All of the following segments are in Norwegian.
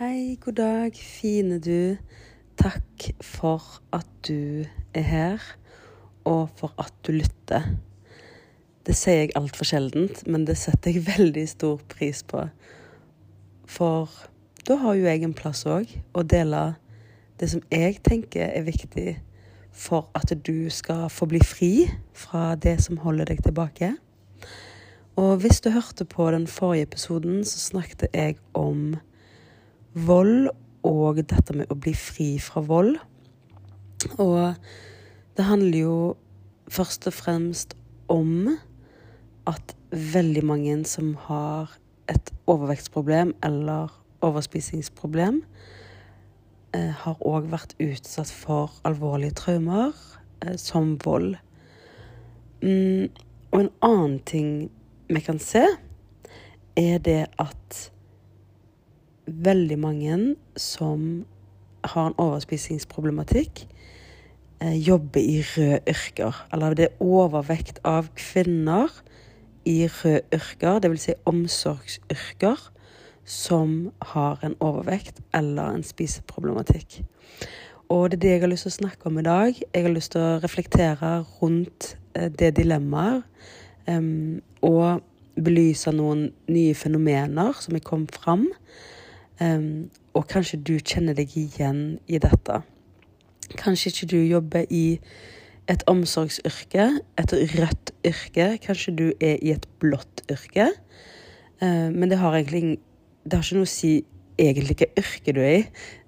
Hei, god dag, fine du. Takk for at du er her, og for at du lytter. Det sier jeg altfor sjeldent, men det setter jeg veldig stor pris på. For da har jo jeg en plass òg å dele det som jeg tenker er viktig for at du skal få bli fri fra det som holder deg tilbake. Og hvis du hørte på den forrige episoden, så snakket jeg om vold og dette med å bli fri fra vold. Og det handler jo først og fremst om at veldig mange som har et overvektsproblem eller overspisingsproblem, eh, har òg vært utsatt for alvorlige traumer, eh, som vold. Mm, og en annen ting vi kan se, er det at veldig mange som har en overspisingsproblematikk, eh, jobber i røde yrker. Eller det er overvekt av kvinner i røde yrker, dvs. Si omsorgsyrker, som har en overvekt eller en spiseproblematikk. Og det er det jeg har lyst til å snakke om i dag. Jeg har lyst til å reflektere rundt eh, det dilemmaet. Um, og belyse noen nye fenomener som er kommet fram. Um, og kanskje du kjenner deg igjen i dette. Kanskje ikke du jobber i et omsorgsyrke, et rødt yrke. Kanskje du er i et blått yrke. Uh, men det har egentlig det har ikke noe å si egentlig hvilket yrke du er i.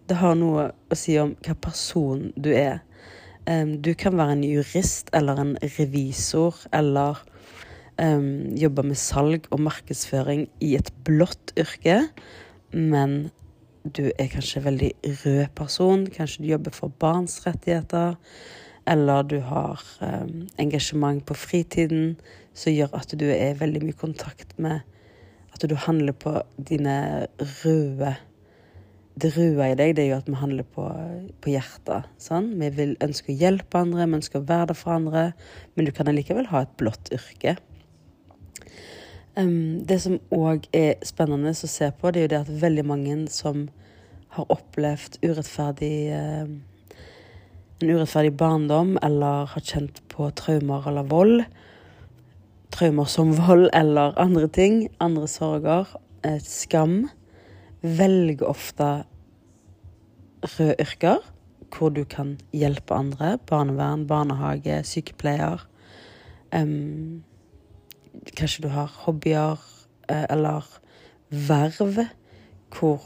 Det har noe å si om hva person du er. Um, du kan være en jurist eller en revisor eller um, jobbe med salg og markedsføring i et blått yrke men du er kanskje en veldig rød person. Kanskje du jobber for barns rettigheter. Eller du har um, engasjement på fritiden som gjør at du er veldig mye kontakt med At du handler på dine røde Det røde i deg det er jo at vi handler på, på hjertet. Sånn? Vi vil ønske å hjelpe andre, vi ønsker å være der for andre, men du kan allikevel ha et blått yrke. Um, det som òg er spennende å se på, det er jo det at veldig mange som har opplevd urettferdig uh, en urettferdig barndom, eller har kjent på traumer eller vold, traumer som vold eller andre ting, andre sorger, et skam, velger ofte røde yrker hvor du kan hjelpe andre. Barnevern, barnehage, sykepleier. Um, Kanskje du har hobbyer eh, eller verv hvor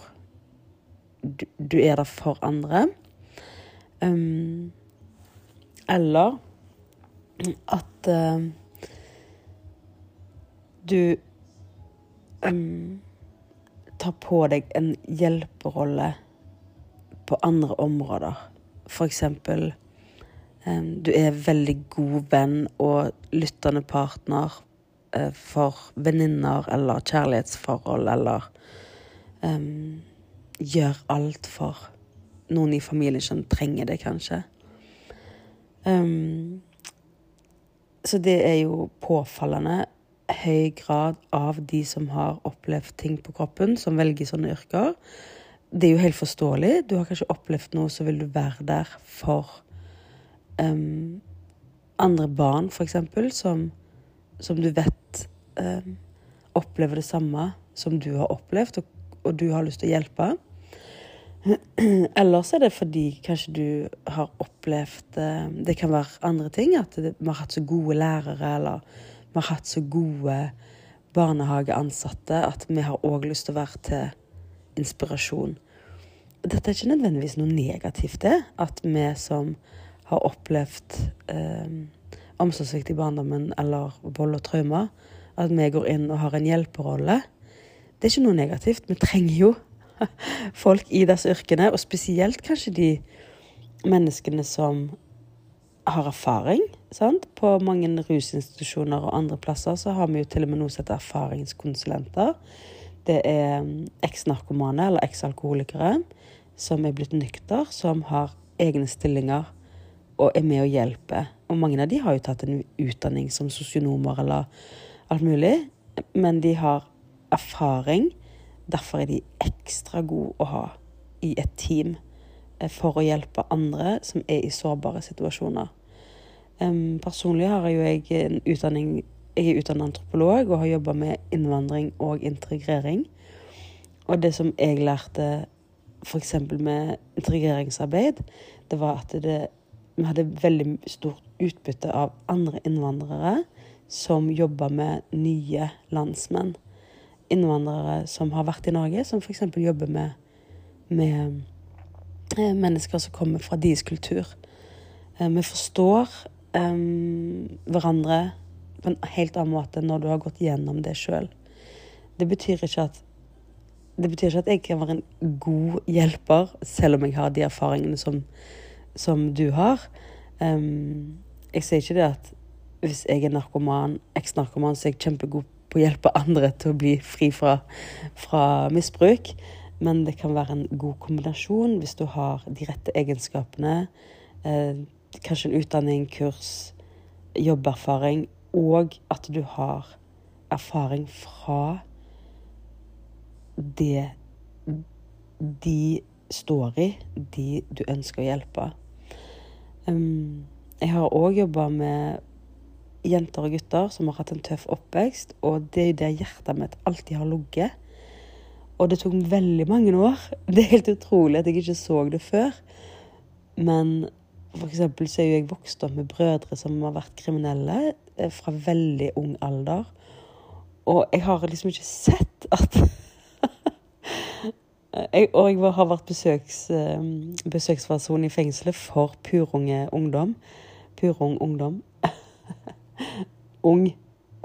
du, er der for andre. Um, eller at uh, du um, tar på deg en hjelperolle på andre områder. For eksempel um, du er veldig god venn og lyttende partner Eh, for venninner eller kjærlighetsforhold eller um, gjør alt for noen i familien som trenger det, kanskje. Um, så det er jo påfallende høy grad av de som har opplevd ting på kroppen, som velger sånne yrker. Det er jo helt forståelig. Du har kanskje opplevd noe, så vil du være der for um, andre barn, f.eks., som som du vet eh, opplever det samme som du har opplevd, og, og du har lyst til å hjelpe. Ellers er det fordi kanskje du har opplevd eh, Det kan være andre ting. At vi har hatt så gode lærere, eller vi har hatt så gode barnehageansatte at vi har òg lyst til å være til inspirasjon. Dette er ikke nødvendigvis noe negativt, det. At vi som har opplevd eh, omsorgssvikt i barndommen eller vold og traumer, at vi går inn og har en hjelperolle. Det er ikke noe negativt. Vi trenger jo folk i disse yrkene, og spesielt kanskje de menneskene som har erfaring. Sant? På mange rusinstitusjoner og andre plasser så har vi jo til og med noe som heter erfaringskonsulenter. Det er mm, eks-narkomane eller eks-alkoholikere som er blitt nykter, som har egne stillinger og er med og hjelper. Og mange av de har jo tatt en utdanning som sosionomer eller alt mulig, men de har erfaring derfor er de ekstra gode å ha i et team eh, for å hjelpe andre som er i sårbare situasjoner. Personlig har jo jeg en utdanning Jeg er utdannet antropolog og har jobba med innvandring og integrering. Og det som jeg lærte f.eks. med integreringsarbeid, det var at det, vi hadde veldig stort utbytte av andre innvandrere som jobber med nye landsmenn. Innvandrere som har vært i Norge, som f.eks. jobber med, med, eh, mennesker som kommer fra deres kultur. Eh, vi forstår um, hverandre på en helt annen måte når du har gått gjennom det sjøl. Det betyr ikke at det betyr ikke at jeg kan være en god hjelper, selv om jeg har de erfaringene som, som du har. Um, jeg sier ikke det at hvis jeg er narkoman, eks-narkoman, så er jeg kjempegod på å hjelpe andre til å bli fri fra, fra misbruk. Men det kan være en god kombinasjon hvis du har de rette egenskapene. Eh, kanskje en utdanning, kurs, jobberfaring, og at du har erfaring fra det de står i, de du ønsker å hjelpe. Um, jeg har òg jobba med jenter og gutter som har hatt en tøff oppvekst, og det er jo det hjertet mitt alltid har ligget. Og det tok veldig mange år. Det er helt utrolig at jeg ikke så det før. Men for eksempel så er jo jeg vokst opp med brødre som har vært kriminelle eh, fra veldig ung alder. Og jeg har liksom ikke sett at jeg, Og jeg har vært besøks, eh, besøksperson i fengselet for purunge ungdom. Purung ungdom. ung.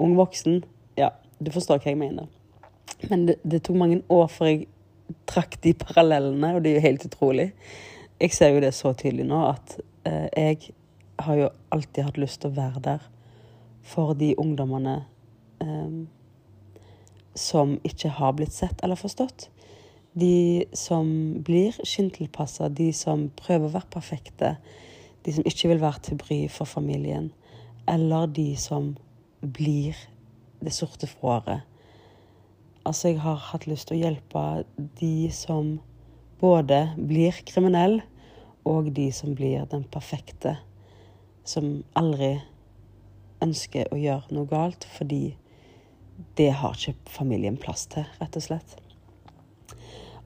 Ung voksen. Ja, du forstår hva jeg mener. Men det, det, tok mange år før jeg trakk de parallellene, og det er jo helt utrolig. Jeg ser jo det så tydelig nå at eh, jeg har jo alltid hatt lyst til å være der for de ungdommene eh, som ikke har blitt sett eller forstått. De som blir skinntilpassa, de som prøver å være perfekte, de som ikke vil være til bry for familien, eller de som blir det sorte fåret. Altså, jeg har hatt lyst til å hjelpe de som både blir kriminell, og de som blir den perfekte, som aldri ønsker å gjøre noe galt fordi det har ikke familien plass til, rett og slett.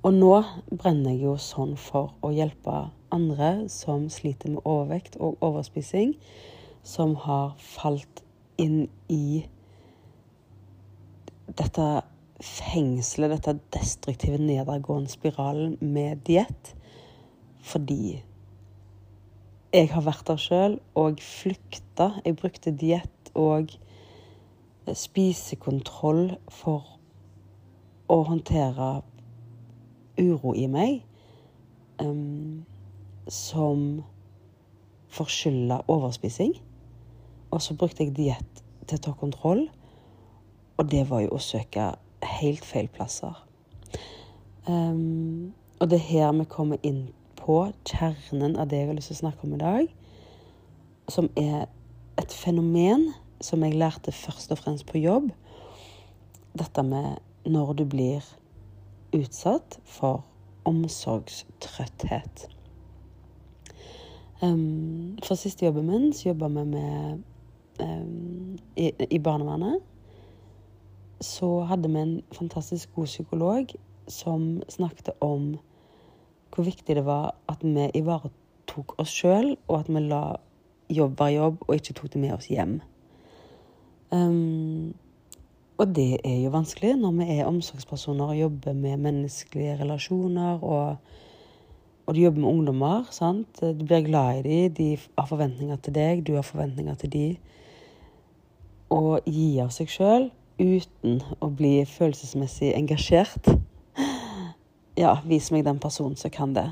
Og nå brenner jeg jo sånn for å hjelpe andre som sliter med overvekt og overspising, som har falt inn i dette fengselet, dette destruktive nedadgående spiralen med diett. Fordi jeg har vært der sjøl og flykta. Jeg brukte diett og spisekontroll for å håndtere uro i meg um, som forskylda overspising. Og så brukte jeg diett til å ta kontroll, og det var jo å søke helt feil plasser. Um, og det er her vi kommer inn på kjernen av det jeg har lyst til å snakke om i dag, som er et fenomen som jeg lærte først og fremst på jobb. Dette med når du blir utsatt for omsorgstrøtthet. Um, for siste jobben min så jobba vi med i, i, barnevernet. Så hadde vi en fantastisk god psykolog som snakket om hvor viktig det var at vi ivaretok oss sjøl, og at vi la jobb være jobb, og ikke tok det med oss hjem. Um, og det er jo vanskelig når vi er omsorgspersoner og jobber med menneskelige relasjoner. Og, og du jobber med ungdommer. sant? Du blir glad i dem, de har forventninger til deg, du har forventninger til dem. Å gi av seg sjøl uten å bli følelsesmessig engasjert. Ja, vis meg den personen som kan det.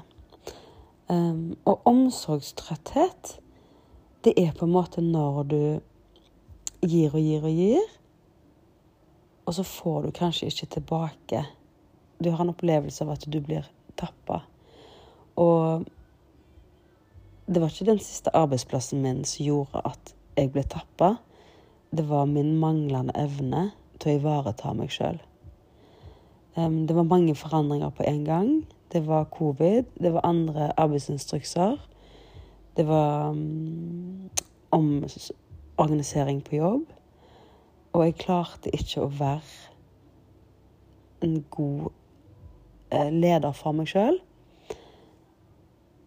Um, og omsorgstrøtthet, det er på en måte når du gir og gir og gir og så får du kanskje ikke tilbake. Du har en opplevelse av at du blir tappa. Og det var ikke den siste arbeidsplassen min som gjorde at jeg ble tappa. Det var min manglende evne til å ivareta meg sjøl. Det var mange forandringer på en gang. Det var covid, det var andre arbeidsinstrukser. Det var um, omorganisering på jobb. Og jeg klarte ikke å være en god eh, leder for meg sjøl.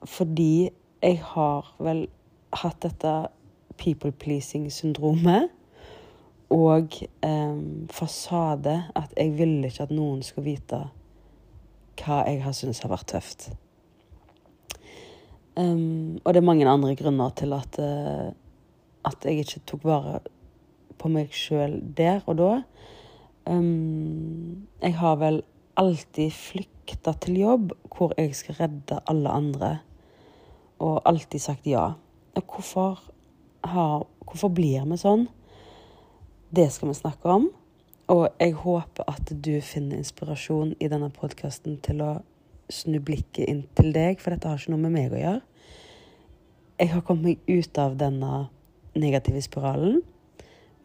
Fordi jeg har vel hatt dette people pleasing-syndromet. Og eh, fasade at jeg ville ikke at noen skulle vite hva jeg har syntes har vært tøft. Um, og det er mange andre grunner til at, uh, at jeg ikke tok vare på meg sjøl der og da. Um, jeg har vel alltid flykta til jobb hvor jeg skal redde alle andre, og alltid sagt ja. Hvorfor, har, hvorfor blir vi sånn? Det skal vi snakke om. Og jeg håper at du finner inspirasjon i denne podkasten til å snu blikket inn til deg, for dette har ikke noe med meg å gjøre. Jeg har kommet meg ut av denne negative spiralen,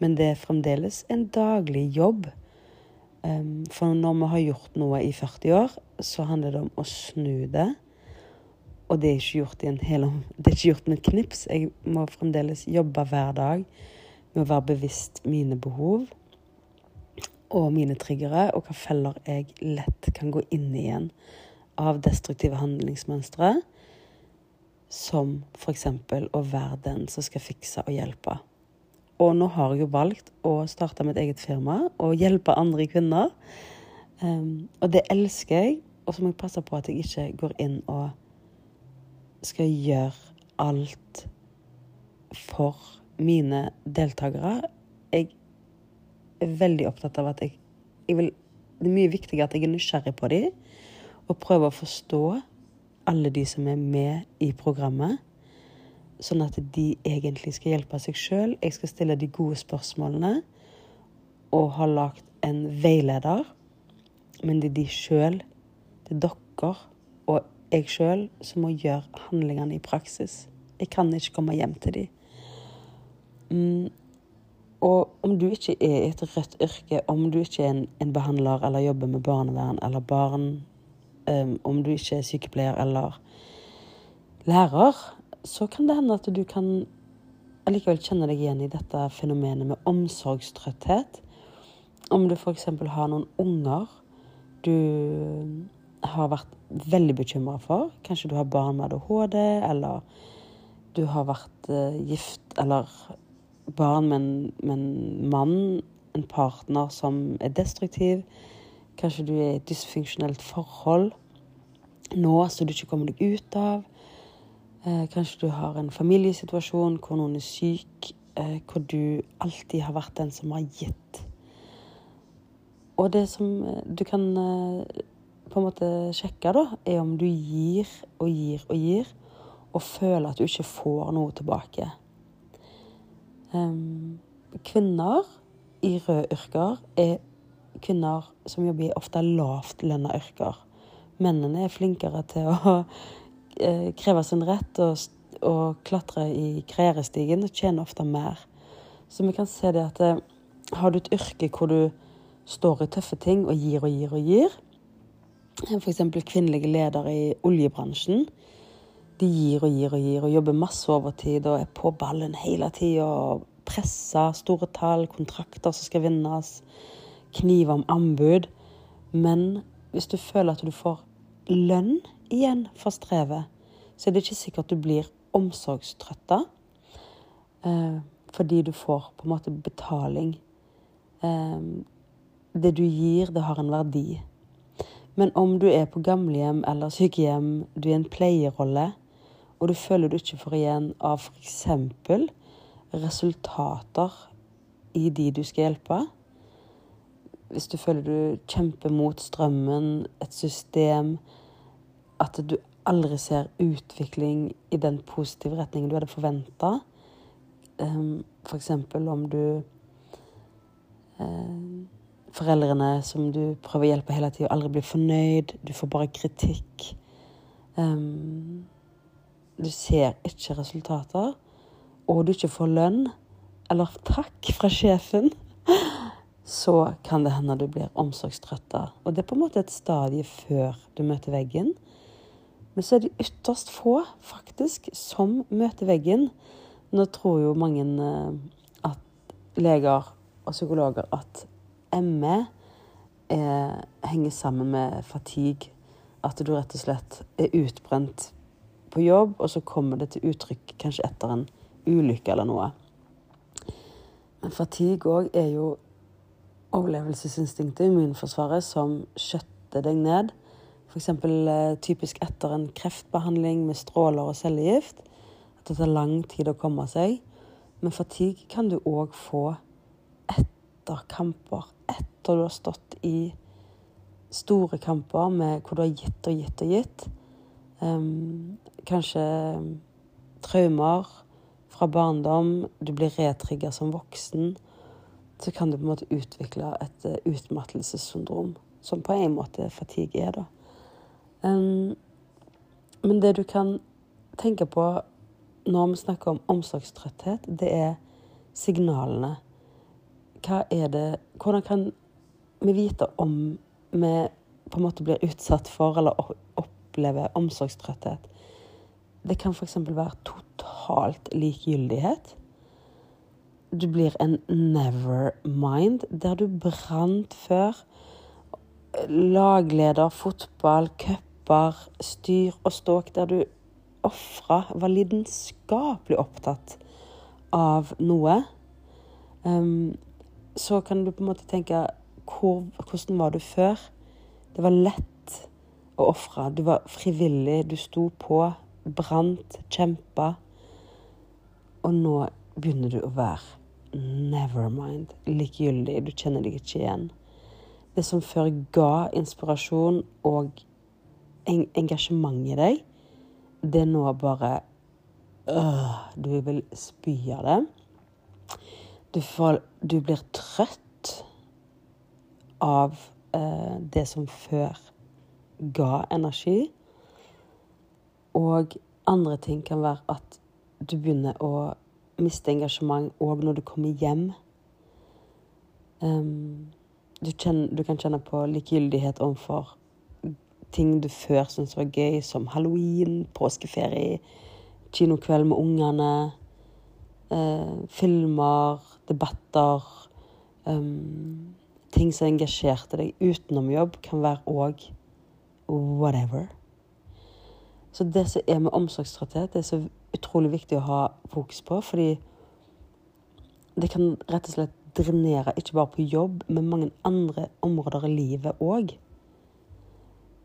men det er fremdeles en daglig jobb. For når vi har gjort noe i 40 år, så handler det om å snu det. Og det er ikke gjort, i en hel, det er ikke gjort med et knips. Jeg må fremdeles jobbe hver dag med å være bevisst mine behov og mine triggere, og hva feller jeg lett kan gå inn i igjen av destruktive handlingsmønstre, som f.eks. å være den som skal fikse og hjelpe. Og nå har jeg jo valgt å starte mitt eget firma og hjelpe andre kvinner. Um, og det elsker jeg, og så må jeg passe på at jeg ikke går inn og skal gjøre alt for mine deltakere. Jeg er veldig opptatt av at jeg, jeg vil, Det er mye viktigere at jeg er nysgjerrig på dem og prøver å forstå alle de som er med i programmet. Sånn at de egentlig skal hjelpe seg sjøl. Jeg skal stille de gode spørsmålene og har lagd en veileder. Men det er de sjøl, det er dere og jeg sjøl, som må gjøre handlingene i praksis. Jeg kan ikke komme hjem til dem. Mm, og om du ikke er i et rødt yrke, om du ikke er en, en behandler eller jobber med barnevern eller barn, um, om du ikke er sykepleier eller lærer, så kan det hende at du kan allikevel kjenne deg igjen i dette fenomenet med omsorgstrøtthet. Om du f.eks. har noen unger du har vært veldig bekymra for. Kanskje du har barn med ADHD, eller du har vært uh, gift eller barn med en, med en mann, en partner som er destruktiv. Kanskje du er i et dysfunksjonelt forhold nå som du ikke kommer deg ut av. Eh, kanskje du har en familiesituasjon hvor noen er syk, eh, hvor du alltid har vært den som har gitt. Og det som eh, du kan eh, på en måte sjekke, da, er om du gir og gir og gir, og føler at du ikke får noe tilbake. Um, kvinner i røde yrker er kvinner som jobber i ofte lavtlønna yrker. Mennene er flinkere til å uh, kreve sin rett og, og, klatre i karrierestigen og tjener ofte mer. Så vi kan se det at uh, har du et yrke hvor du står i tøffe ting og gir og gir og gir, f.eks. kvinnelige ledere i oljebransjen, de gir og gir og gir og jobber masse overtid og er på ballen hele tida. Presser store tall, kontrakter som skal vinnes, kniver om anbud. Men hvis du føler at du får lønn igjen for strevet, så er det ikke sikkert du blir omsorgstrøtta. Eh, fordi du får på en måte betaling. Eh, det du gir, det har en verdi. Men om du er på gamlehjem eller sykehjem, du er en pleierolle, og du føler du ikke får igjen av f.eks. resultater i de du skal hjelpe. Hvis du føler du kjemper mot strømmen, et system At du aldri ser utvikling i den positive retningen du hadde forventa. F.eks. For om du ehm, Foreldrene som du prøver å hjelpe hele tida, aldri blir fornøyd. Du får bare kritikk. Um, du ser ikke resultater, og du ikke får lønn eller takk fra sjefen, så kan det hende du blir omsorgstrøtta. Og det er på en måte et stadie før du møter veggen. Men så er det ytterst få, faktisk, som møter veggen. Nå tror jo mange eh, at leger og psykologer at ME er, henger sammen med fatigue. At du rett og slett er utbrent på jobb, og så kommer det til uttrykk kanskje etter en ulykke eller noe. Men fatigue òg er jo overlevelsesinstinktet, immunforsvaret, som skjøtter deg ned. F.eks. Eh, typisk etter en kreftbehandling med stråler og cellegift. At det tar lang tid å komme seg. Men fatigue kan du òg få etter kamper. Etter du har stått i store kamper med, hvor du har gitt og gitt og gitt. Um, kanskje traumer fra barndom. Du blir retrigga som voksen så kan du på en måte utvikle et uh, utmattelsessyndrom, som på en måte fatigue er, da. Um, men det du kan tenke på når vi snakker om omsorgstrøtthet, det er signalene. Hva er det Hvordan kan vi vite om vi på en måte blir utsatt for eller opplever omsorgstrøtthet? Det kan f.eks. være totalt likegyldighet du blir en never mind, der du brant før. Lagleder, fotball, cuper, styr og ståk, der du ofra, var lidenskapelig opptatt av noe. Um, så kan du på en måte tenke hvor, hvordan var du før? Det var lett å ofre. Du var frivillig, du sto på, brant, kjempa. Og nå begynner du å være never mind. Likegyldig. Du kjenner deg ikke igjen. Det som før ga inspirasjon og en engasjement i deg, det er nå bare øh, Du vil spy av det. Du, får, du, blir trøtt av eh, det som før ga energi. Og andre ting kan være at du begynner å miste engasjement òg når du kommer hjem. Um, du, kjenner, du, kan kjenne på likegyldighet overfor ting du før syntes var gøy, som halloween, påskeferie, kinokveld med ungene, uh, filmer, debatter um, Ting som engasjerte deg utenom jobb, kan være òg whatever. Så det som er med omsorgstrøtthet, det er så utrolig viktig å ha fokus på, fordi det kan rett og slett drenere ikke bare på jobb, men mange andre områder i livet òg.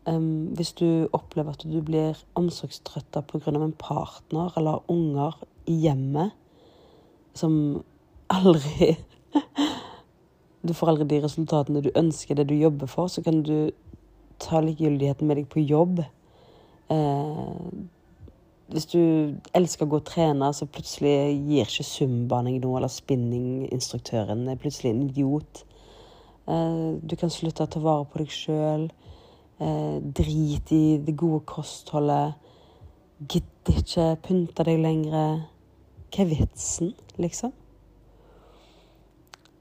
Um, hvis du opplever at du blir omsorgstrøtta pga. en partner eller unger i hjemmet som aldri Du får aldri de resultatene du ønsker, det du jobber for, så kan du ta likegyldigheten med deg på jobb. Eh, hvis du elsker å gå og trene, så plutselig gir ikke zumbaen noe, eller spinninginstruktøren er plutselig en idiot. Eh, du kan slutte å ta vare på deg sjøl. Eh, drit i det gode kostholdet. Gidder ikke pynte deg lenger. Hva er vitsen, liksom?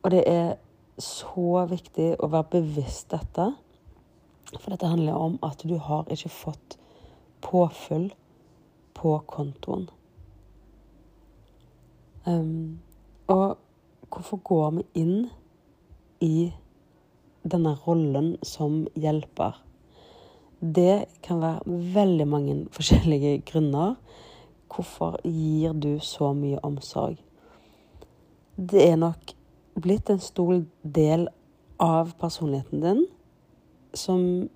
Og det er så viktig å være bevisst dette. For dette handler om at du har ikke fått påfyll på kontoen. Um, og hvorfor går vi inn i denne rollen som hjelper? Det kan være veldig mange forskjellige grunner. Hvorfor gir du så mye omsorg? Det er nok blitt en stor del av personligheten din som,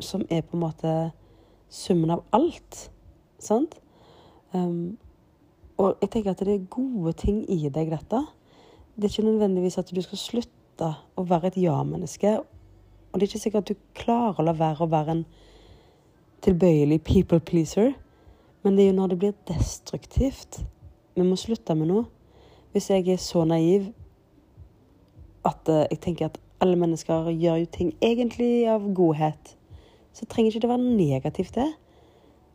som er på en måte summen av alt. Sant? Um, og jeg tenker at det er gode ting i deg, dette. Det er ikke nødvendigvis at du skal slutte å være et ja-menneske. Og det er ikke sikkert at du klarer å la være å være en tilbøyelig people pleaser. Men det er jo når det blir destruktivt. Vi må slutte med noe. Hvis jeg er så naiv at uh, jeg tenker at alle mennesker gjør jo ting egentlig av godhet, så trenger ikke det være negativt, det.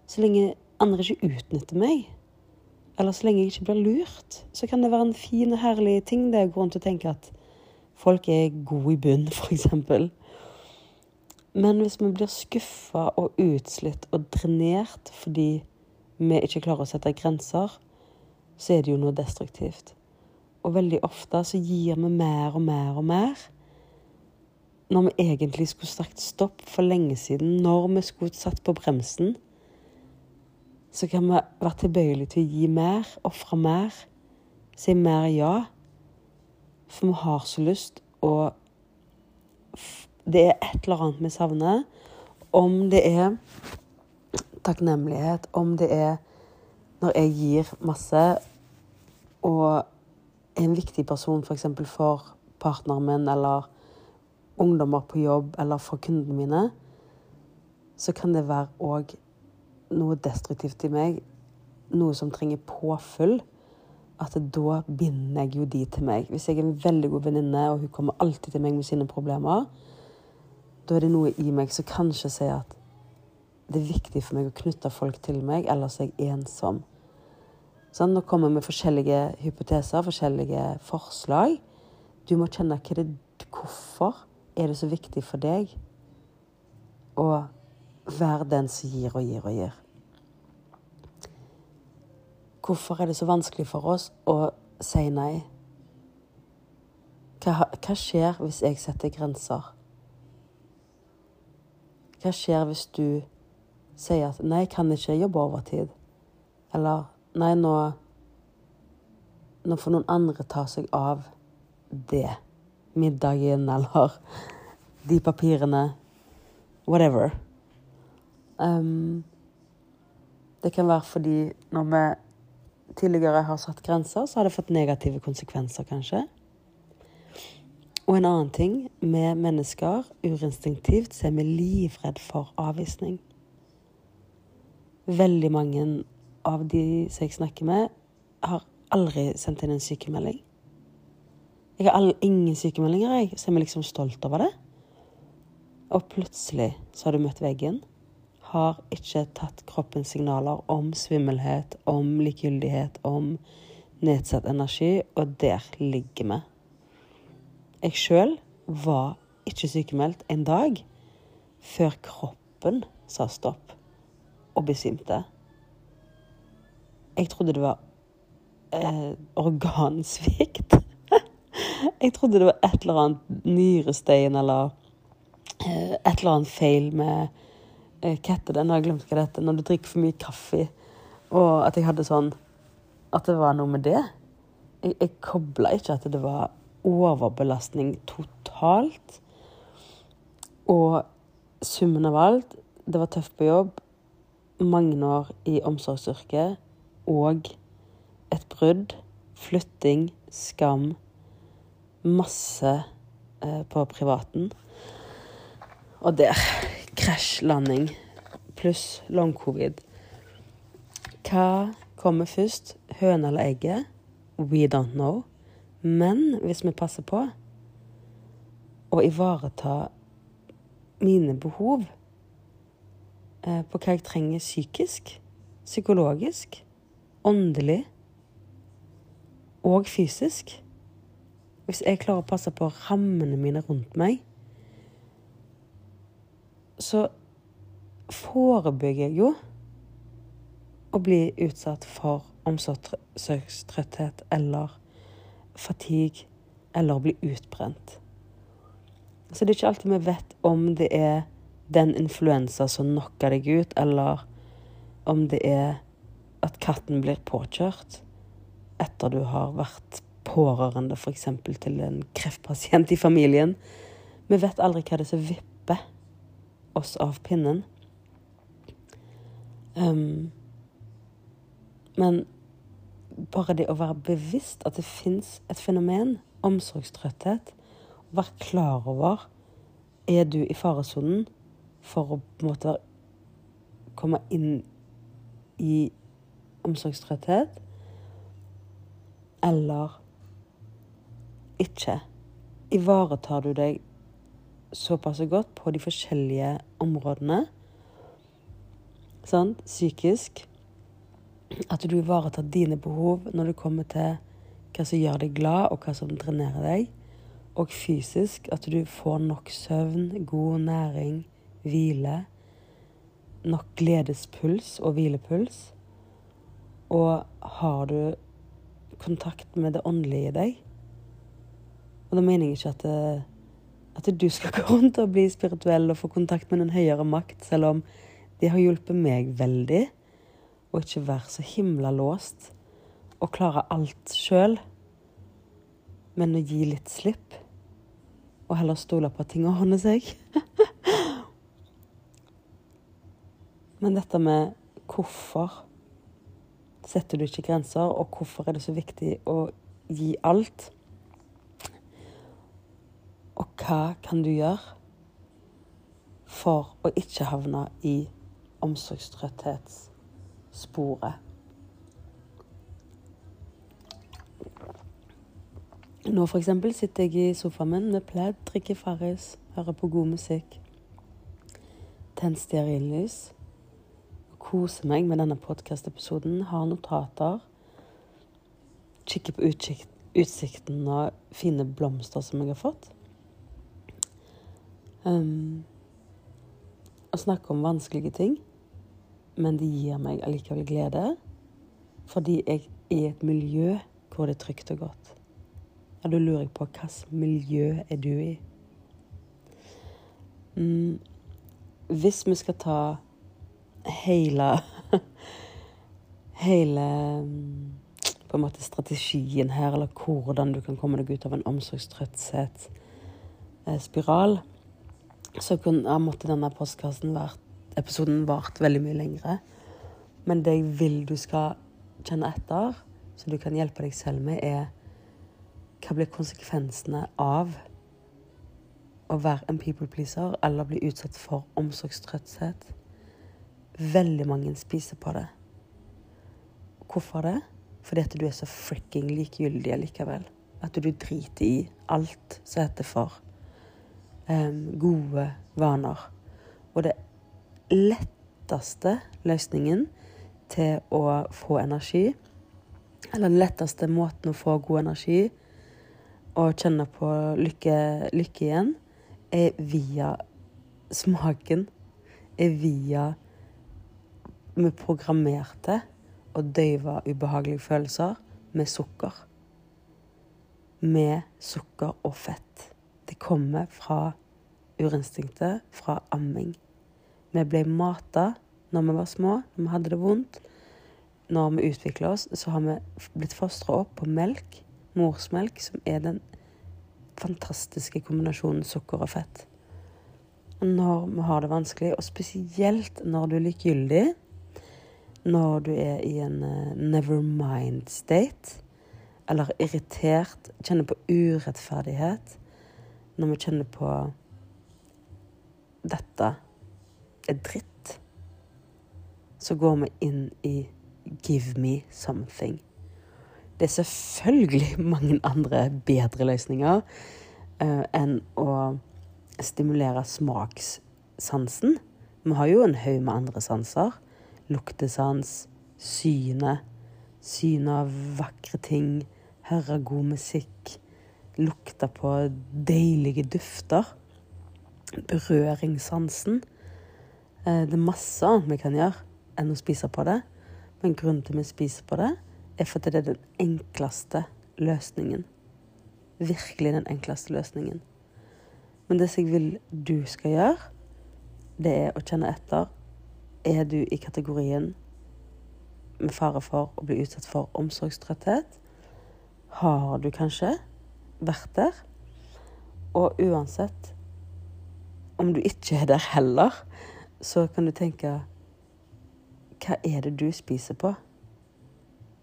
Så lenge andre ikke utnytter meg, eller så lenge jeg ikke blir lurt, så kan det være en fin og herlig ting det å gå rundt og tenke at Folk er gode i bunn, f.eks. Men hvis vi blir skuffa og utslitt og drenert fordi vi ikke klarer å sette grenser, så er det jo noe destruktivt. Og veldig ofte så gir vi mer og mer og mer. Når vi egentlig skulle sagt stopp for lenge siden, når vi skulle satt på bremsen, så kan vi være tilbøyelige til å gi mer, ofre mer, si mer ja. For vi har så lyst, og det er et eller annet vi savner. Om det er takknemlighet, om det er når jeg gir masse og er en viktig person f.eks. For, for partneren min eller ungdommer på jobb eller for kundene mine, så kan det være òg noe destruktivt i meg, noe som trenger påfyll, at da binder jeg jo de til meg. Hvis jeg er en veldig god venninne, og hun kommer alltid til meg med sine problemer, da er det noe i meg som kanskje sier at det er viktig for meg å knytte folk til meg, ellers er jeg ensom. Sånn, nå kommer vi med forskjellige hypoteser, forskjellige forslag. Du må kjenne hva det, hvorfor er det så viktig for deg å være den som gir og gir og gir. Hvorfor er det så vanskelig for oss å si nei? Hva, hva skjer hvis jeg setter grenser? Hva skjer hvis du sier at 'nei, jeg kan ikke jobbe overtid'? Eller 'nei, nå, nå får noen andre ta seg av det'. Middagen eller de papirene. Whatever. Um, det kan være fordi når vi tidligere har satt grenser, så har det fått negative konsekvenser, kanskje. Og en annen ting med mennesker, urinstinktivt, så er vi livredd for avvisning. Veldig mange av de som jeg snakker med, har aldri sendt inn en sykemelding. Jeg har all, ingen sykemeldinger, jeg, så er vi liksom stolt over det. Og plutselig så har du møtt veggen har ikke tatt kroppens signaler om svimmelhet, om likegyldighet, om nedsatt energi, og der ligger vi. Jeg sjøl var ikke sykemeldt en dag før kroppen sa stopp og besvimte. Jeg trodde det var eh, organsvikt. Jeg trodde det var et eller annet nyrestein eller eh, et eller annet feil med Eh, hva heter det? Nå har jeg glemt hva det heter. Når du drikker for mye kaffe. Og at jeg hadde sånn At det var noe med det. Jeg, jeg kobla ikke at det var overbelastning totalt. Og summen av alt Det var tøft på jobb. Mange år i omsorgsyrket. Og et brudd. Flytting. Skam. Masse eh, på privaten. Og der krasjlanding pluss long covid. Hva kommer først, høna eller egget? We don't know. Men hvis vi passer på å ivareta mine behov eh, på hva jeg trenger psykisk, psykologisk, åndelig og fysisk Hvis jeg klarer å passe på rammene mine rundt meg, så forebygger jeg jo å bli utsatt for omsorgstrøtthet eller fatigue eller å bli utbrent. Så det er ikke alltid vi vet om det er den influensa som knocker deg ut, eller om det er at katten blir påkjørt etter du har vært pårørende f.eks. til en kreftpasient i familien. Vi vet aldri hva det er som vipper oss av pinnen. Um, men bare det å være bevisst at det fins et fenomen, omsorgstrøtthet, å være klar over Er du i faresonen for å på en måte komme inn i omsorgstrøtthet? Eller ikke? Ivaretar du deg såpass godt på de forskjellige områdene. sant, psykisk. At du ivaretar dine behov når det kommer til hva som gjør deg glad, og hva som drenerer deg. og fysisk. At du får nok søvn, god næring, hvile. Nok gledespuls og hvilepuls. Og har du kontakt med det åndelige i deg Og da mener jeg ikke at, at du skal gå rundt og bli spirituell og få kontakt med en høyere makt, selv om det har hjulpet meg veldig. Å ikke være så himla låst og klare alt sjøl, men å gi litt slipp. Og heller stole på at ting ordner seg. men dette med hvorfor setter du ikke grenser, og hvorfor er det så viktig å gi alt? Hva kan du gjøre for å ikke havne i omsorgstrøtthetssporet? Nå for eksempel sitter jeg i sofaen min med pledd, drikker Farris, hører på god musikk, tenner stearinlys, koser meg med denne podkast-episoden, har notater, kikker på utsikt, utsikten og fine blomster som jeg har fått. Um, å snakke om vanskelige ting, men det gir meg allikevel glede, fordi jeg er i et miljø hvor det er trygt og godt. Ja, da lurer jeg på hvilket miljø er du i? Um, hvis vi skal ta hele Hele mm, på en måte strategien her, eller hvordan du kan komme deg ut av en omsorgstrøtthetsspiral, eh, så kunne, måtte denne postkassen vært, episoden vart veldig mye lengre. Men det jeg vil du skal kjenne etter, så du kan hjelpe deg selv med, er hva blir konsekvensene av å være en people pleaser eller bli utsatt for omsorgstrøtthet? Veldig mange spiser på det. Hvorfor det? Fordi at du er så fricking likegyldig likevel. At du driter i alt som heter for gode vaner. Og det letteste løsningen til å få energi, eller den letteste måten å få god energi og kjenne på lykke, lykke igjen, er via smaken. Er via Vi programmerte å døyve ubehagelige følelser med sukker. Med sukker og fett. Det kommer fra urinstinktet, fra amming. Vi ble mata når vi var små, når vi hadde det vondt. Når vi utvikler oss, så har vi blitt fostra opp på melk morsmelk, som er den fantastiske kombinasjonen sukker og fett. Når vi har det vanskelig, og spesielt når du er likegyldig, når du er i en uh, never mind state, eller irritert, kjenner på urettferdighet, når vi kjenner på dette er dritt, så går vi inn i give me something. Det er selvfølgelig mange andre bedre løsninger uh, enn å stimulere smakssansen. Vi har jo en haug med andre sanser. Luktesans, synet. Synet av vakre ting. Høre god musikk. Lukte på deilige dufter. Berøringssansen. Uh, det er masse annet vi kan gjøre enn å spise på det. Men grunnen til at vi spiser på det, er fordi det er den enkleste løsningen. Virkelig den enkleste løsningen. Men det som jeg vil du skal gjøre, det er å kjenne etter. Er du i kategorien med fare for å bli utsatt for omsorgstrøtthet? Har du kanskje vært der? Og uansett om du ikke er der heller, så kan du tenke Hva er det du spiser på?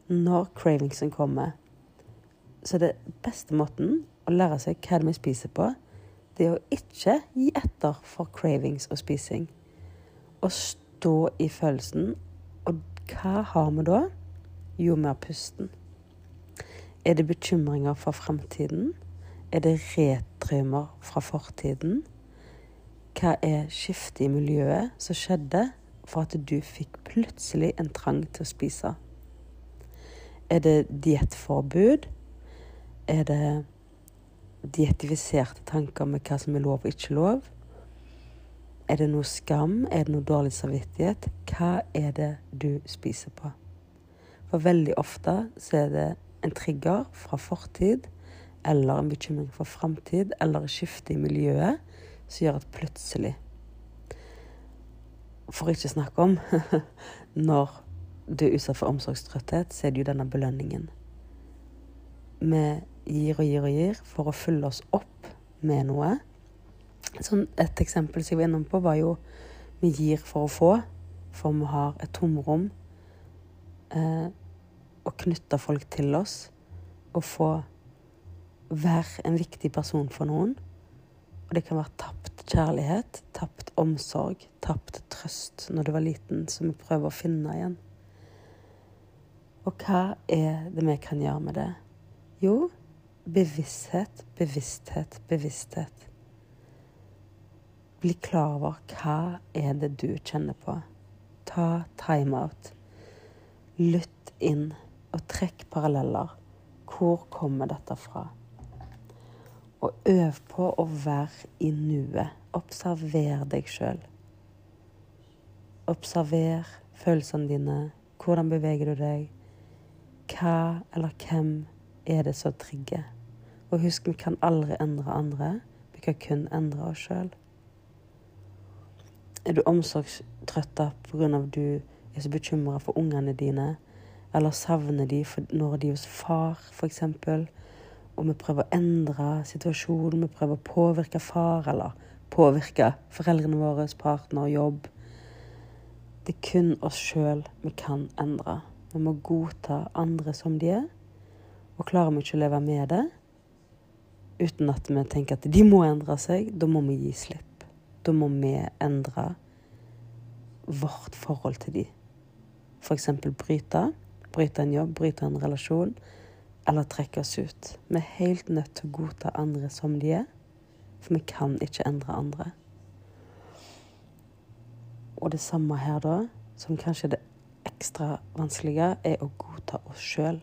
når cravingsen kommer. Så det beste måten å lære seg hva vi spiser på, det er å ikke gi etter for cravings og spising. Å stå i følelsen. Og hva har vi da? Jo, vi har pusten. Er det bekymringer for fremtiden? Er det retraumer fra fortiden? Hva er skiftet i miljøet som skjedde for at du fikk plutselig en trang til å spise? Er det diettforbud? Er det dietifiserte tanker med hva som er lov og ikke lov? Er det noe skam? Er det noe dårlig samvittighet? Hva er det du spiser på? For veldig ofte så er det en trigger fra fortid, eller en bekymring for framtid, eller et skifte i miljøet, som gjør at plutselig For ikke snakke om når du er utsatt for omsorgstrøtthet, så er det jo denne belønningen. Vi gir og gir og gir for å fylle oss opp med noe. Sånn, et eksempel som jeg var innom på, var jo vi gir for å få, for vi har et tomrom. Eh, å knytte folk til oss og få være en viktig person for noen. Og det kan være tapt kjærlighet, tapt omsorg, tapt trøst når du var liten, som vi prøver å finne igjen. Og hva er det vi kan gjøre med det? Jo, bevissthet, bevissthet, bevissthet. Bli klar over hva er det du kjenner på. Ta timeout. Lytt inn og trekk paralleller. Hvor kommer dette fra? Og øv på å være i nuet. Observer deg sjøl. Observer følelsene dine. Hvordan beveger du deg? Hva eller hvem er det som trigger? Og husk, vi kan aldri endre andre. Vi kan kun endre oss sjøl. Er du omsorgstrøtt pga. at du er så bekymra for ungene dine? Eller savner de når de er hos far, f.eks.? Og vi prøver å endre situasjonen, vi prøver å påvirke far, eller påvirke foreldrene våre, partner, jobb. Det er kun oss sjøl vi kan endre. Vi må godta andre som de er. Og klarer vi ikke å leve med det uten at vi tenker at de må endre seg, da må vi gi slipp. Da må vi endre vårt forhold til de. F.eks. bryte bryte en jobb, bryte en relasjon, eller trekke oss ut. Vi er helt nødt til å godta andre som de er, for vi kan ikke endre andre. Og det samme her, da, som kanskje er det ekstra vanskelige, er å godta oss sjøl.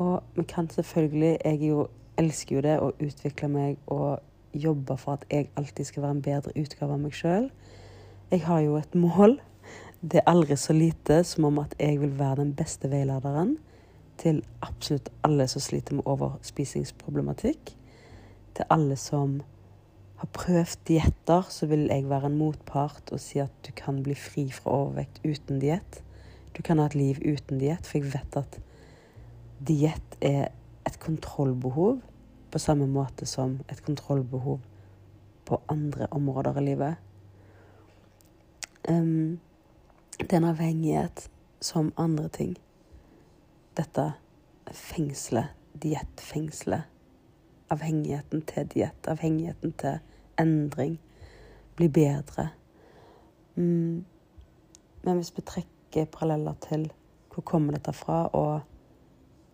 Og vi kan selvfølgelig Jeg jo, elsker jo det å utvikle meg og jobbe for at jeg alltid skal være en bedre utgave av meg sjøl. Jeg har jo et mål det er aldri så lite som om at jeg vil være den beste veilederen til absolutt alle som sliter med overspisingsproblematikk. Til alle som har prøvd dietter, så vil jeg være en motpart og si at du kan bli fri fra overvekt uten diett. Du kan ha et liv uten diett, for jeg vet at diett er et kontrollbehov på samme måte som et kontrollbehov på andre områder i livet. Um, det er en avhengighet som andre ting. Dette fengselet, diettfengselet. Avhengigheten til diett, avhengigheten til endring. Bli bedre. Mm. Men hvis vi trekker paralleller til hvor kommer dette fra, og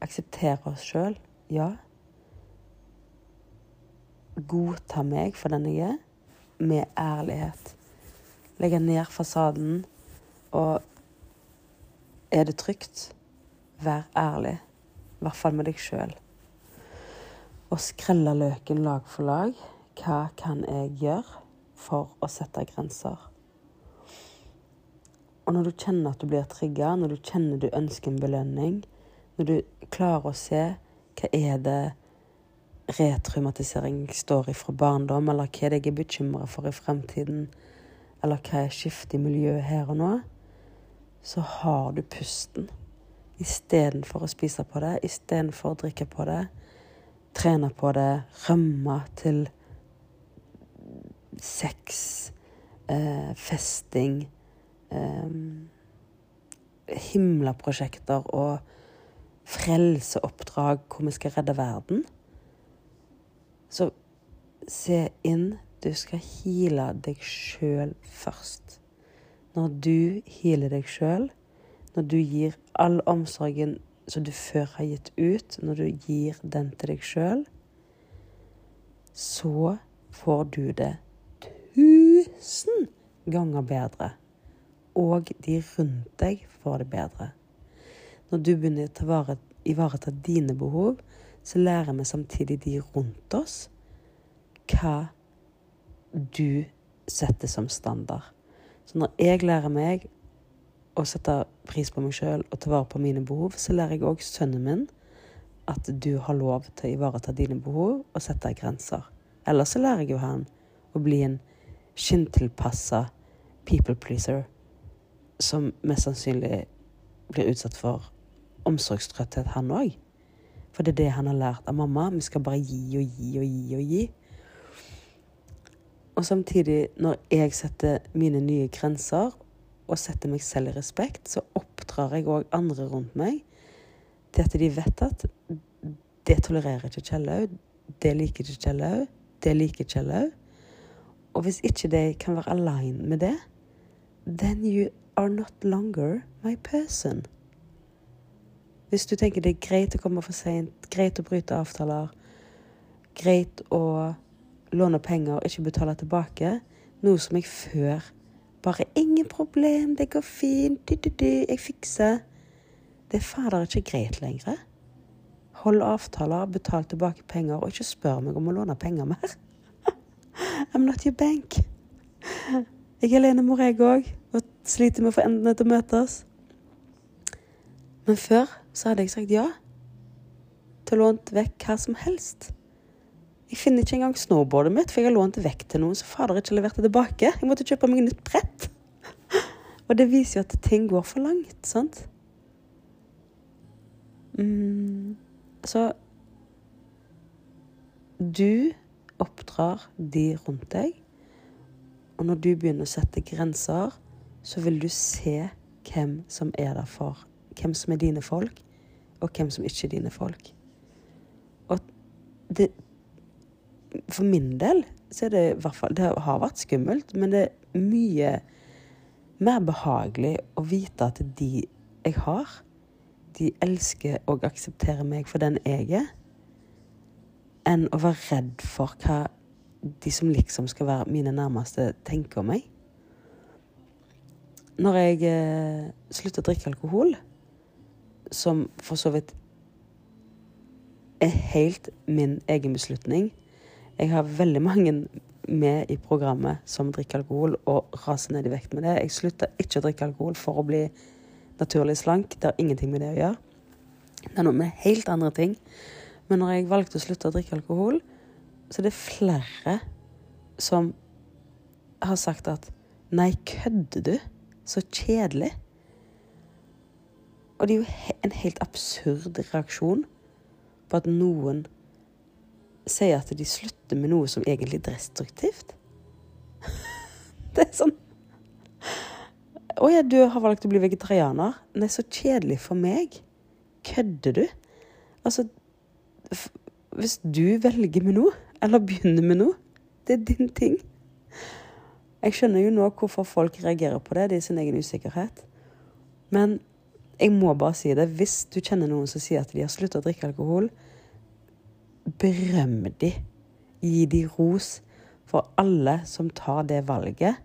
aksepterer oss sjøl, ja. Godta meg for den jeg er, med ærlighet. Legge ned fasaden og er det trygt, vær ærlig. I hvert fall med deg sjøl. Og skrelle løken lag for lag. Hva kan jeg gjøre for å sette grenser? Og når du kjenner at du blir trigga, når du kjenner du ønsker en belønning, når du klarer å se hva er det retraumatisering står i fra barndom, eller hva er det jeg er bekymra for i fremtiden, eller hva er skiftet i miljøet her og nå, så har du pusten. Istedenfor å spise på det, istedenfor å drikke på det, trene på det, rømme til sex, eh, festing eh, Himlaprosjekter og frelseoppdrag hvor vi skal redde verden. Så se inn. Du skal heale deg sjøl først. Når du healer deg sjøl, når du gir all omsorgen som du før har gitt ut, når du gir den til deg sjøl, så får du det tusen ganger bedre. Og de rundt deg får det bedre. Når du begynner å ivareta dine behov, så lærer vi samtidig de rundt oss hva du setter som standard. Når jeg lærer meg å sette pris på meg sjøl og ta vare på mine behov, så lærer jeg òg sønnen min at du har lov til å ivareta dine behov og sette grenser. Ellers så lærer jeg jo han å bli en skinntilpassa people pleaser som mest sannsynlig blir utsatt for omsorgstrøtthet, han òg. For det er det han har lært av mamma. Vi skal bare gi og gi og gi og gi. Og samtidig, når jeg setter mine nye grenser og setter meg selv i respekt, så oppdrar jeg òg andre rundt meg til at de vet at det tolererer ikke Kjellaug. Det liker ikke Kjellaug. Det liker Kjellaug. Og hvis ikke de kan være aligned med det, then you are not longer my person. Hvis du tenker det er greit å komme for seint, greit å bryte avtaler, greit å låne penger og ikke betale tilbake, noe som jeg før bare 'Ingen problem, det går fint, du, du, du, jeg fikser'. Det er fader ikke greit lenger. Hold avtaler, betal tilbake penger, og ikke spør meg om å låne penger mer. I'm not your bank. Jeg er alenemor, jeg òg, og sliter med å få endene til å møtes. Men før så hadde jeg sagt ja til å låne vekk hva som helst. Jeg finner ikke engang snowboardet mitt, for jeg har lånt det vekk til noen som fader ikke leverte tilbake. Jeg måtte kjøpe meg nytt brett. Og det viser jo at ting går for langt, sant? Mm, så du oppdrar de rundt deg. Og når du begynner å sette grenser, så vil du se hvem som er der for Hvem som er dine folk, og hvem som ikke er dine folk. Og det For min del så er det i hvert fall Det har vært skummelt, men det er mye mer behagelig å vite at de jeg har, de elsker og aksepterer meg for den jeg er, enn å være redd for hva de som liksom skal være mine nærmeste, tenker om meg. Når jeg eh, slutter å drikke alkohol, som for så vidt er helt min egen beslutning Jeg har veldig mange med i programmet som drikker alkohol og raser ned i vekt med det. Jeg slutter ikke å drikke alkohol for å bli naturlig slank. Det har ingenting med det å gjøre. Det er noe med helt andre ting. Men når jeg valgte å slutte å drikke alkohol, så er det flere som har sagt at Nei, kødder du? Så kjedelig. Og det er jo en helt absurd reaksjon på at noen sier at de slutter med noe som egentlig er destruktivt. Det er sånn Å ja, du har valgt å bli vegetarianer. Nei, så kjedelig for meg. Kødder du? Altså Hvis du velger med noe, eller begynner med noe, det er din ting. Jeg skjønner jo nå hvorfor folk reagerer på det. Det er sin egen usikkerhet. Men jeg må bare si det. Hvis du kjenner noen som sier at de har sluttet å drikke alkohol, berøm de. Gi de ros for alle som tar det valget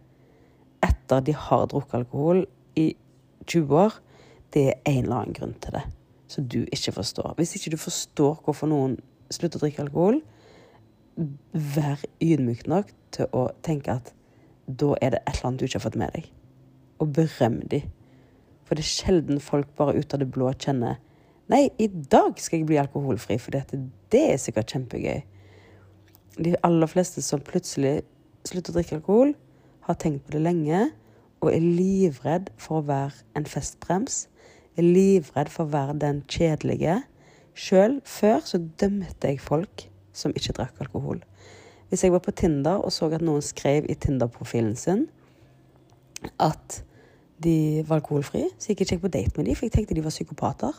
etter de har drukket alkohol i 20 år. Det er en eller annen grunn til det som du ikke forstår. Hvis ikke du forstår hvorfor noen slutter å drikke alkohol, vær ydmyk nok til å tenke at da er det et eller annet du ikke har fått med deg. Og berøm de. For det er sjelden folk bare ut av det blå kjenner Nei, i dag skal jeg bli alkoholfri, for det er sikkert kjempegøy. De aller fleste som plutselig slutter å drikke alkohol, har tenkt på det lenge og er livredd for å være en festbrems er livredd for å være den kjedelige. Sjøl før så dømte jeg folk som ikke drakk alkohol. Hvis jeg var på Tinder og så at noen skrev i Tinder-profilen sin at de var alkoholfrie, så gikk jeg ikke på date med dem, for jeg tenkte de var psykopater.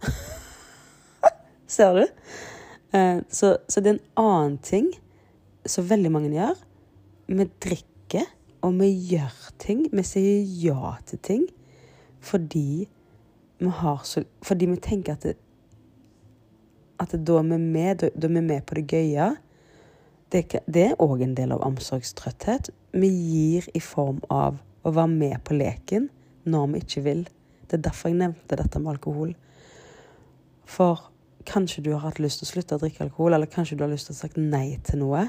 Ser du? Eh, så, så, det er en annen ting som veldig mange gjør. Vi drikker, og vi gjør ting. Vi sier ja til ting fordi vi så Fordi vi tenker at, det, at det, da er vi med, da, er vi med på det gøye. Det er òg en del av omsorgstrøtthet. Vi gir i form av å være med på leken når vi ikke vil. Det er derfor jeg nevnte dette med alkohol. For kanskje du har hatt lyst til å slutte å drikke alkohol, eller kanskje du har lyst til å sagt nei til noe.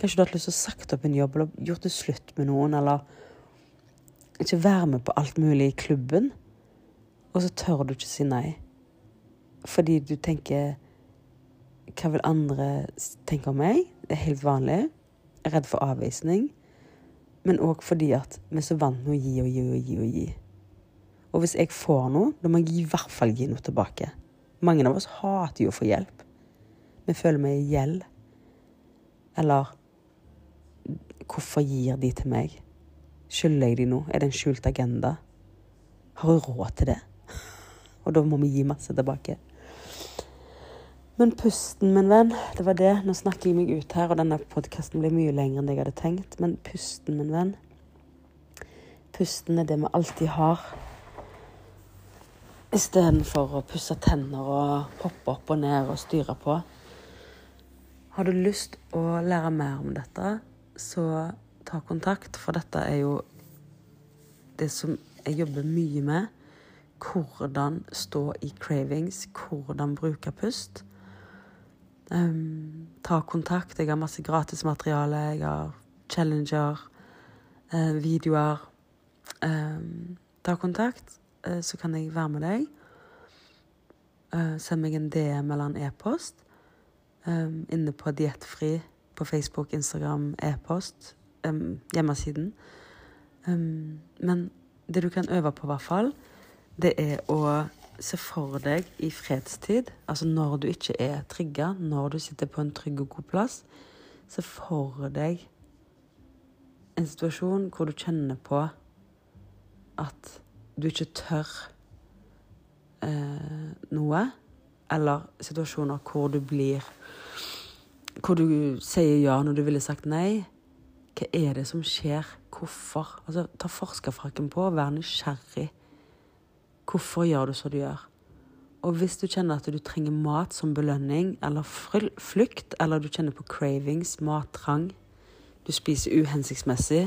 Kanskje du har hatt lyst til å sagt opp en jobb, eller gjort det slutt med noen, eller ikke være med på alt mulig i klubben. Og så tør du ikke si nei. Fordi du tenker Hva vil andre tenke om meg? Det er helt vanlig. Jeg er redd for avvisning. Men òg fordi at vi er så vant med å gi og gi og gi og gi. Og hvis jeg får noe, da må jeg i hvert fall gi noe tilbake. Mange av oss hater jo å få hjelp. Vi føler vi er i gjeld. Eller Hvorfor gir de til meg? Skylder jeg de noe? Er det en skjult agenda? Har hun råd til det? Og da må vi gi masse tilbake. Men pusten, min venn, det var det. Nå snakker jeg meg ut her, og denne podkasten blir mye lengre enn det jeg hadde tenkt. Men pusten, min venn Pusten er det vi alltid har. Istedenfor å pusse tenner og hoppe opp og ned og styre på. Har du lyst å lære mer om dette, så ta kontakt, for dette er jo det som jeg jobber mye med. Hvordan stå i cravings, hvordan bruke pust. Um, ta kontakt. Jeg har masse gratismateriale. Jeg har challenger, uh, videoer. Um, ta kontakt, så kan jeg være med deg. Uh, send meg en DM eller en e-post um, inne på Diettfri på Facebook, Instagram, e-post, hjemmesiden. men det du kan øve på, i hvert fall, det er å se for deg i fredstid, altså når du ikke er trigga, når du sitter på en trygg og god plass, se for deg en situasjon hvor du kjenner på at du ikke tør eh, noe, eller situasjoner hvor du blir Hvor du sier ja når du ville sagt nei. Hva er det som skjer? Hvorfor? Altså, ta forskerfrakken på, og vær nysgjerrig Hvorfor gjør du som du gjør? Og hvis du kjenner at du trenger mat som belønning eller flukt, eller du kjenner på cravings, mattrang, du spiser uhensiktsmessig,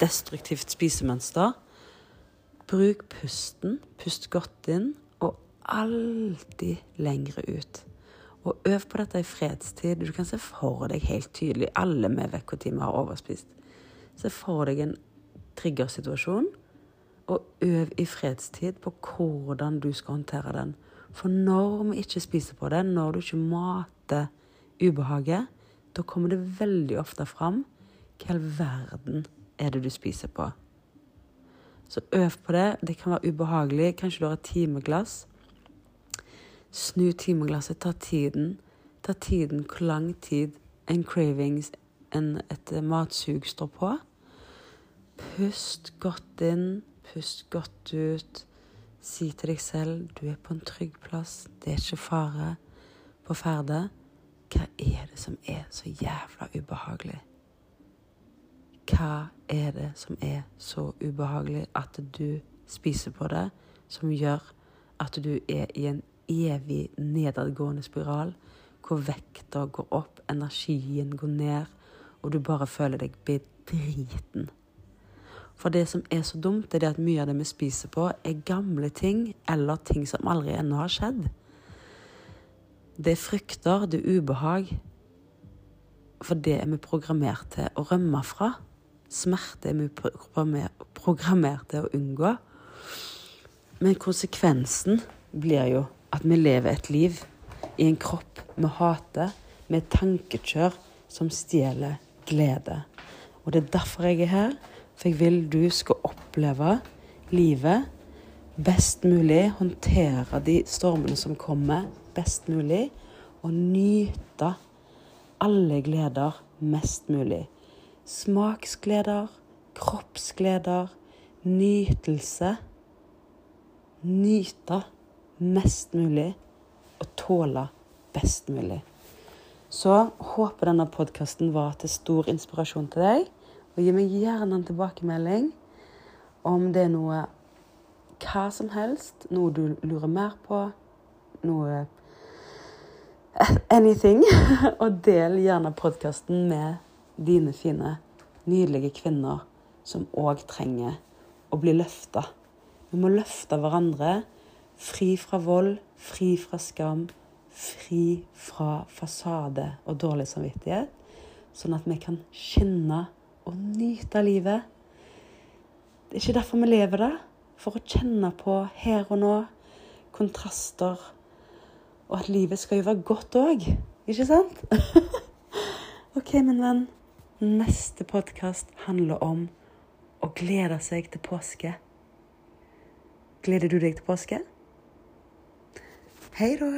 destruktivt spisemønster, bruk pusten. Pust godt inn, og alltid lengre ut. Og øv på dette i fredstid. Du kan se for deg helt tydelig Alle med vi har overspist. Se for deg en triggersituasjon og øv i fredstid på hvordan du skal håndtere den. For når vi ikke spiser på det, når du ikke mater ubehaget, da kommer det veldig ofte fram hva i all verden er det du spiser på. Så øv på det. Det kan være ubehagelig. Kanskje du har et timeglass. Snu timeglasset. Ta tiden. Ta tiden hvor lang tid en cravings, en, et matsug, står på. Pust godt inn. Pust godt ut. Si til deg selv du er på en trygg plass. Det er ikke fare på ferde. Hva er det som er så jævla ubehagelig? Hva er det som er så ubehagelig at du spiser på det, som gjør at du er i en evig nedadgående spiral, hvor vekta går opp, energien går ned, og du bare føler deg bedriten? For det som er så dumt, er det at mye av det vi spiser på, er gamle ting eller ting som aldri ennå har skjedd. Det er frykter, det er ubehag. For det er vi programmert til å rømme fra. Smerte er vi programmert til å unngå. Men konsekvensen blir jo at vi lever et liv i en kropp vi hater, med tankekjør som stjeler glede. Og det er derfor jeg er her. For jeg vil du skal oppleve livet best mulig, håndtere de stormene som kommer, best mulig, og nyte alle gleder mest mulig. Smaksgleder, kroppsgleder, nytelse. Nyte mest mulig og tåle best mulig. Så håper denne podkasten var til stor inspirasjon til deg. Og gi meg gjerne en tilbakemelding om det er noe hva som helst, noe du lurer mer på, noe Anything. Og del gjerne podkasten med dine fine, nydelige kvinner som òg trenger å bli løfta. Vi må løfte hverandre. Fri fra vold, fri fra skam, fri fra fasade og dårlig samvittighet, sånn at vi kan skinne og nyte livet. Det er ikke derfor vi lever det. For å kjenne på her og nå kontraster, og at livet skal jo være godt òg. Ikke sant? OK, min venn. Neste podkast handler om å glede seg til påske. Gleder du deg til påske? Hei da.